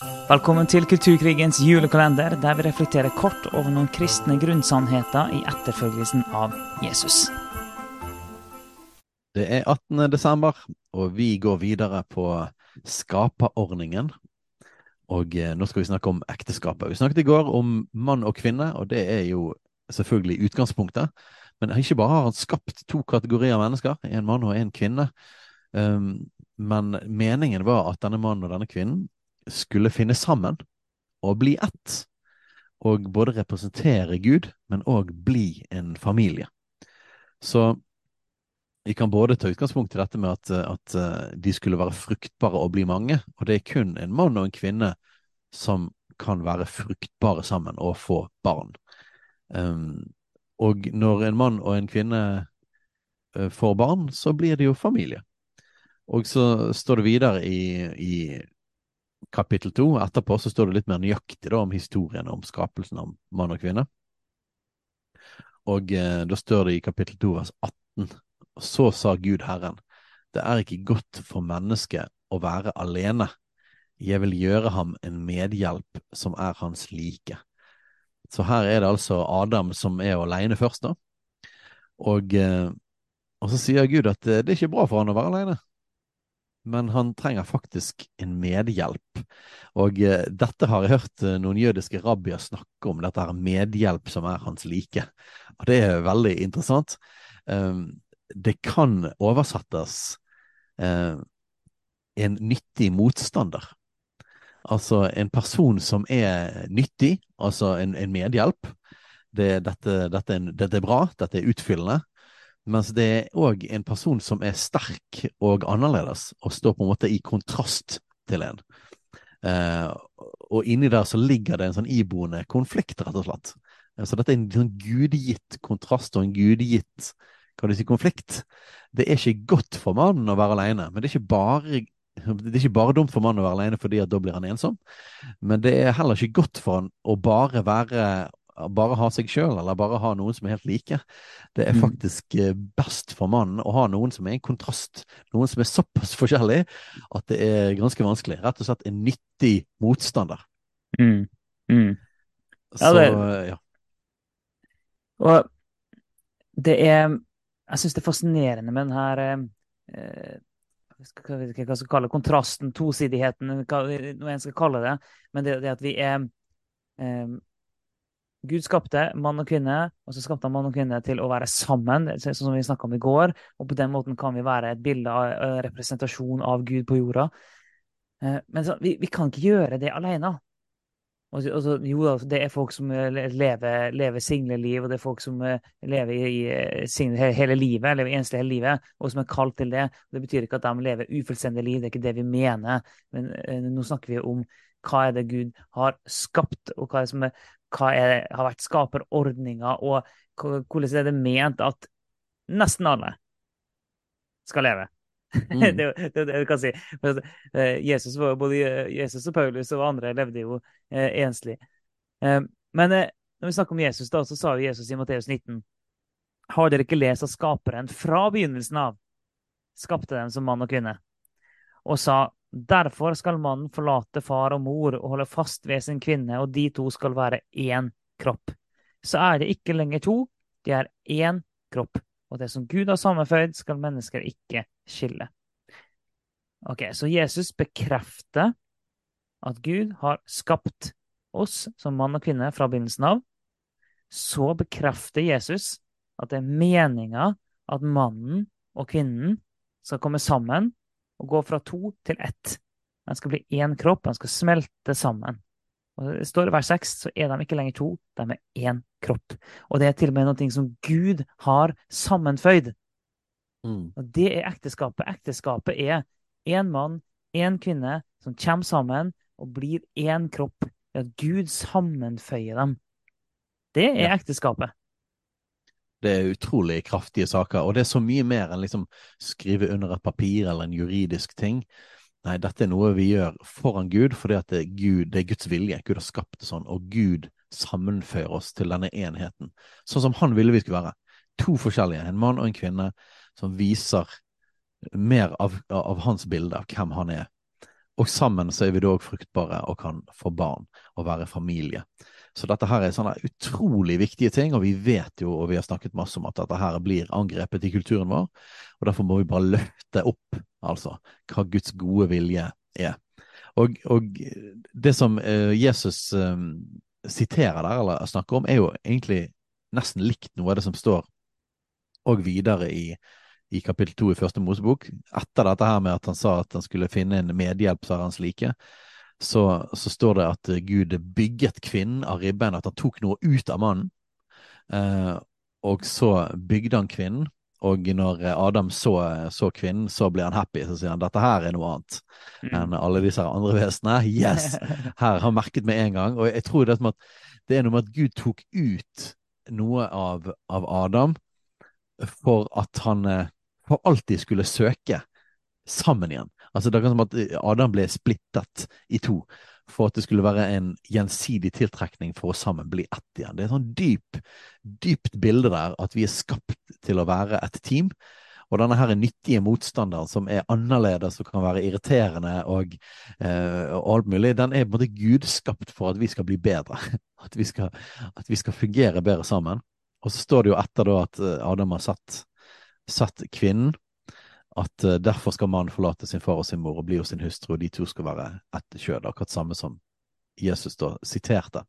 Velkommen til Kulturkrigens julekalender, der vi reflekterer kort over noen kristne grunnsannheter i etterfølgelsen av Jesus. Det er 18. desember, og vi går videre på skaperordningen. Og eh, nå skal vi snakke om ekteskapet. Vi snakket i går om mann og kvinne, og det er jo selvfølgelig utgangspunktet. Men ikke bare har han skapt to kategorier mennesker, en mann og en kvinne. Um, men meningen var at denne mannen og denne kvinnen skulle finne sammen og bli ett. Og både representere Gud, men òg bli en familie. Så vi kan både ta utgangspunkt i dette med at, at, eh, de skulle være fruktbare og bli mange, og det er kun en mann og en kvinne som kan være fruktbare sammen og få barn. Um, og når en mann og en kvinne uh, får barn, så blir det jo familie. Og så står det videre i, i kapittel to. Etterpå så står det litt mer nøyaktig da, om historien om skapelsen av mann og kvinne. Og eh, da står det i kapittel to vers 18. Så sa Gud Herren, det er ikke godt for mennesket å være alene. Jeg vil gjøre ham en medhjelp som er hans like. Så her er det altså Adam som er alene først, da. Og, eh, og så sier Gud at det er ikke bra for han å være alene men han trenger faktisk en medhjelp. Og eh, dette har jeg hørt eh, noen jødiske rabbier snakke om, dette her medhjelp som er hans like. Og det er veldig interessant. Um, det kan oversettes uh, en nyttig motstander. Altså en person som er nyttig, altså en, en medhjelp. Det, dette, dette, dette, er, bra, dette er utfyllende. Mens det er òg en person som er sterk og annerledes, og står på en måte i kontrast til en. Eh, og inni der så ligger det en sånn iboende konflikt, rett og slett. Eh, så dette er en sånn gudegitt kontrast og en gudegitt kan du si, konflikt. Det er ikke godt for mannen å være alene, men det er ikke bare det er ikke bare dumt for mannen å være alene fordi at da blir han ensom, men det er heller ikke godt for han å bare være bare ha seg sjøl, eller bare ha noen som er helt like. Det er mm. faktisk eh, best for mannen å ha noen som er en kontrast, noen som er såpass forskjellig at det er ganske vanskelig. Rett og slett en nyttig motstander. Mm. Mm. Ja, det, ja. Og det er Jeg syns det er fascinerende med den her eh, hva, hva jeg skal kalle kontrasten, tosidigheten, hva en skal kalle det. Men det, det at vi er eh, Gud skapte mann og kvinne, og så skapte han mann og kvinne til å være sammen, sånn som vi snakka om i går. Og på den måten kan vi være et bilde av en representasjon av Gud på jorda. Eh, men så, vi, vi, kan ikke gjøre det alene. Jo da, det er folk som eh, lever, lever singleliv, og det er folk som eh, lever i, single hele livet, lever enslig hele livet, og som er kalt til det. Det betyr ikke at de lever ufullstendig liv, det er ikke det vi mener. Men nå snakker vi om hva er det Gud har skapt, og hva er det som er, hva er, har vært skaperordninga, og hvordan er det ment at nesten alle skal leve? Mm. det det, det kan si. Eh, Jesus, både Jesus og Paulus og andre levde jo eh, enslig. Eh, men eh, når vi snakker om Jesus, da, så sa Jesus i Matteus 19 Har dere ikke lest at Skaperen fra begynnelsen av skapte dem som mann og kvinne, og sa Derfor skal mannen forlate far og mor og holde fast ved sin kvinne, og de to skal være én kropp. Så er det ikke lenger to, de er én kropp. Og det som Gud har sammenføyd, skal mennesker ikke skille. Ok, Så Jesus bekrefter at Gud har skapt oss som mann og kvinne fra begynnelsen av. Så bekrefter Jesus at det er meninga at mannen og kvinnen skal komme sammen og gå fra to til ett. De skal bli én kropp, de skal smelte sammen. Og det står i vers 6, så er de ikke lenger to, de er én kropp. Og det er til og med noe som Gud har sammenføyd. Mm. Og det er ekteskapet. Ekteskapet er én mann, én kvinne, som kommer sammen og blir én kropp. Ved at Gud sammenføyer dem. Det er ja. ekteskapet. Det er utrolig kraftige saker, og det er så mye mer enn liksom skrive under et papir eller en juridisk ting. Nei, dette er noe vi gjør foran Gud, fordi at det er, Gud, det er Guds vilje. Gud har skapt det sånn, og Gud sammenfører oss til denne enheten. Sånn som han ville vi skulle være. To forskjellige, en mann og en kvinne, som viser mer av, av hans bilde av hvem han er. og sammen så er vi da òg fruktbare og kan få barn og være familie. Så dette her er sånne utrolig viktige ting, og vi vet jo, og vi har snakket masse om at dette her blir angrepet i kulturen vår, og derfor må vi bare løfte opp, altså, hva Guds gode vilje er. Og, og det som uh, Jesus um, siterer der, eller snakker om, er jo egentlig nesten likt noe av det som står og videre i, i kapittel to i første Mosebok. Etter dette her med at han sa at han skulle finne en medhjelp, sa hans like, så, så, står det at Gud bygget kvinnen av ribben, at han tok noe ut av mannen. Eh, og så bygde han kvinnen, og når Adam så, så, kvinnen, så ble han happy. Så sier han dette her er noe annet mm. enn alle disse andre vesenene. Yes! Her har merket med en gang. Og jeg tror det, er, det er noe med at Gud tok ut noe av, av Adam for at han eh, for alltid skulle søke sammen igjen. Altså Det er som at eh, Adam ble splittet i to for at det skulle være en gjensidig tiltrekning for å sammen bli ett igjen. Det er et sånn dyp, dypt bilde der at vi er skapt til å være et team. Og denne her nyttige motstanderen som er annerledes og kan være irriterende og, eh, og alt mulig, den er på en måte gudskapt for at vi skal bli bedre. At vi skal, at vi skal fungere bedre sammen. Og så står det jo etter da at eh, Adam har satt, satt kvinnen at uh, derfor skal mannen forlate sin far og sin mor og bli hos sin hustru, og de to skal være ett kjød. Akkurat samme som Jesus da siterte.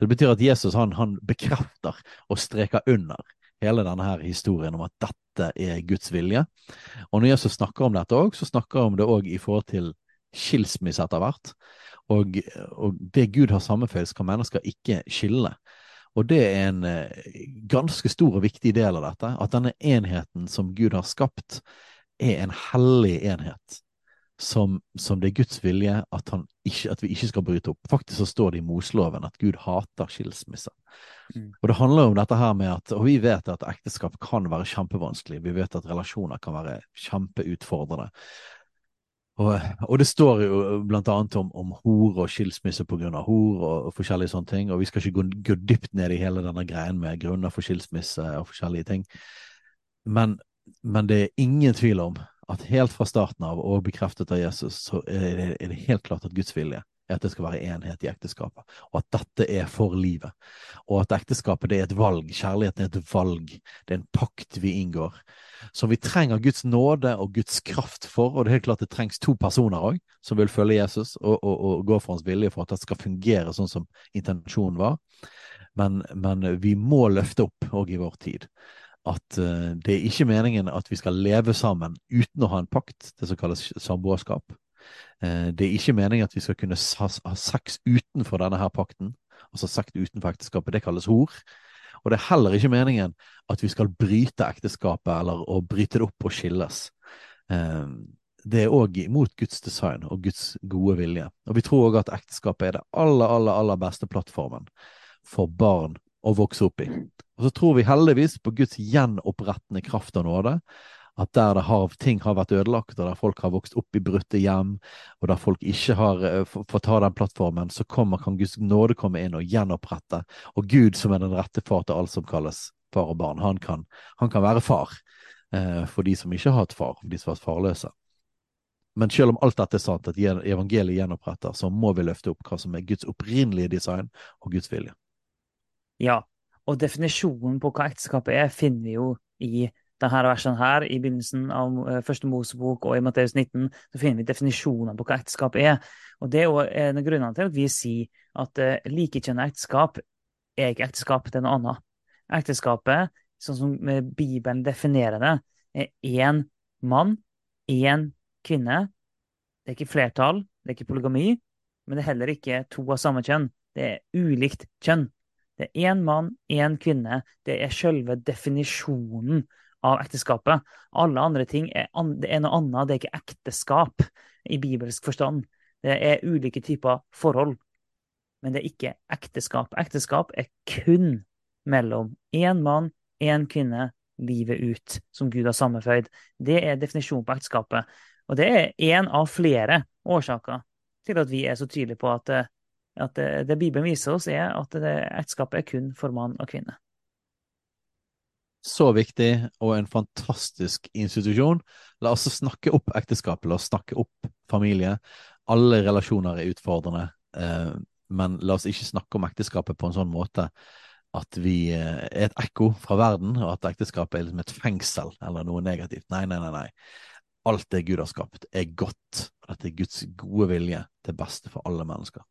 Det betyr at Jesus han, han bekrefter og streker under hele denne her historien om at dette er Guds vilje. Og når Jesus snakker om dette òg, så snakker han om det òg i forhold til skilsmisse etter hvert. Og, og, det Gud har sammenføyd, skal mennesker ikke skille. Og det er en eh, ganske stor og viktig del av dette. At denne enheten som Gud har skapt, er en hellig enhet som, som, det er Guds vilje at, ikke, at, vi ikke skal bryte opp. Faktisk så står det i Mosloven at Gud hater skilsmisse. Mm. Og det handler om dette her med at Og vi vet at ekteskap kan være kjempevanskelig. Vi vet at relasjoner kan være kjempeutfordrende. Og, og det står jo blant annet om, om hor og skilsmisse på av hor og, og, forskjellige sånne ting. Og vi skal ikke gå, gå dypt ned i hele denne greien med grunner for skilsmisse og forskjellige ting. Men men det er ingen tvil om at helt fra starten av, og bekreftet av Jesus, så er det, er det helt klart at Guds vilje er at det skal være enhet i ekteskapet, og at dette er for livet. Og at ekteskapet det er et valg, kjærligheten er et valg, det er en pakt vi inngår. Som vi trenger Guds nåde og Guds kraft for, og det er helt klart det trengs to personer òg, som vil følge Jesus og, og, og, gå for hans vilje for at det skal fungere sånn som intensjonen var. Men, men vi må løfte opp òg i vår tid at uh, det er ikke meningen at vi skal leve sammen uten å ha en pakt, det som kalles samboerskap. Uh, det er ikke meningen at vi skal kunne ha, sex utenfor denne her pakten, altså sex utenfor ekteskapet. Det kalles hor. Og det er heller ikke meningen at vi skal bryte ekteskapet eller å bryte det opp og skilles. Uh, det er òg imot Guds design og Guds gode vilje. Og vi tror òg at ekteskapet er det aller, aller, aller beste plattformen for barn å vokse opp i. Og så tror vi heldigvis på Guds gjenopprettende kraft og nåde. At der har, ting har vært ødelagt, og der folk har vokst opp i brutte hjem, og der folk ikke har uh, fått ta den plattformen, så kommer, kan Guds nåde komme inn og gjenopprette. Og Gud, som er den rette far til alt som kalles far og barn, han kan, han kan være far uh, for de som ikke har hatt far, for de som har vært farløse. Men selv om alt dette er sant, at evangeliet gjenoppretter, så må vi løfte opp hva som er Guds opprinnelige design og Guds vilje. Ja, og definisjonen på hva ekteskapet er, finner vi jo i denne versen her, i begynnelsen av eh, første Mosebok og i Matteus 19, så finner vi definisjonen på hva ekteskap er. Og det er jo en av grunnene til at vi sier at uh, likekjønnet ekteskap er ikke ekteskap, det er noe annet. Ekteskapet, sånn som Bibelen definerer det, er én mann, én kvinne. Det er ikke flertall, det er ikke polygami, men det er heller ikke to av samme kjønn. Det er ulikt kjønn. Det er én mann, én kvinne. Det er selve definisjonen av ekteskapet. Alle andre ting er, det er noe annet. Det er ikke ekteskap i bibelsk forstand. Det er ulike typer forhold, men det er ikke ekteskap. Ekteskap er kun mellom én mann, én kvinne, livet ut, som Gud har sammenføyd. Det er definisjonen på ekteskapet. Og det er én av flere årsaker til at vi er så tydelige på at eh, at det, det, Bibelen viser oss, er at ekteskapet er kun for mann og kvinne. Så viktig, og en fantastisk institusjon. La oss snakke opp ekteskapet, la oss snakke opp familie. Alle relasjoner er utfordrende, eh, men la oss ikke snakke om ekteskapet på en sånn måte at vi eh, er et ekko fra verden, og at ekteskapet er liksom et fengsel eller noe negativt. Nei, nei, nei. nei. Alt det Gud har skapt, er godt. Dette er Guds gode vilje til beste for alle mennesker.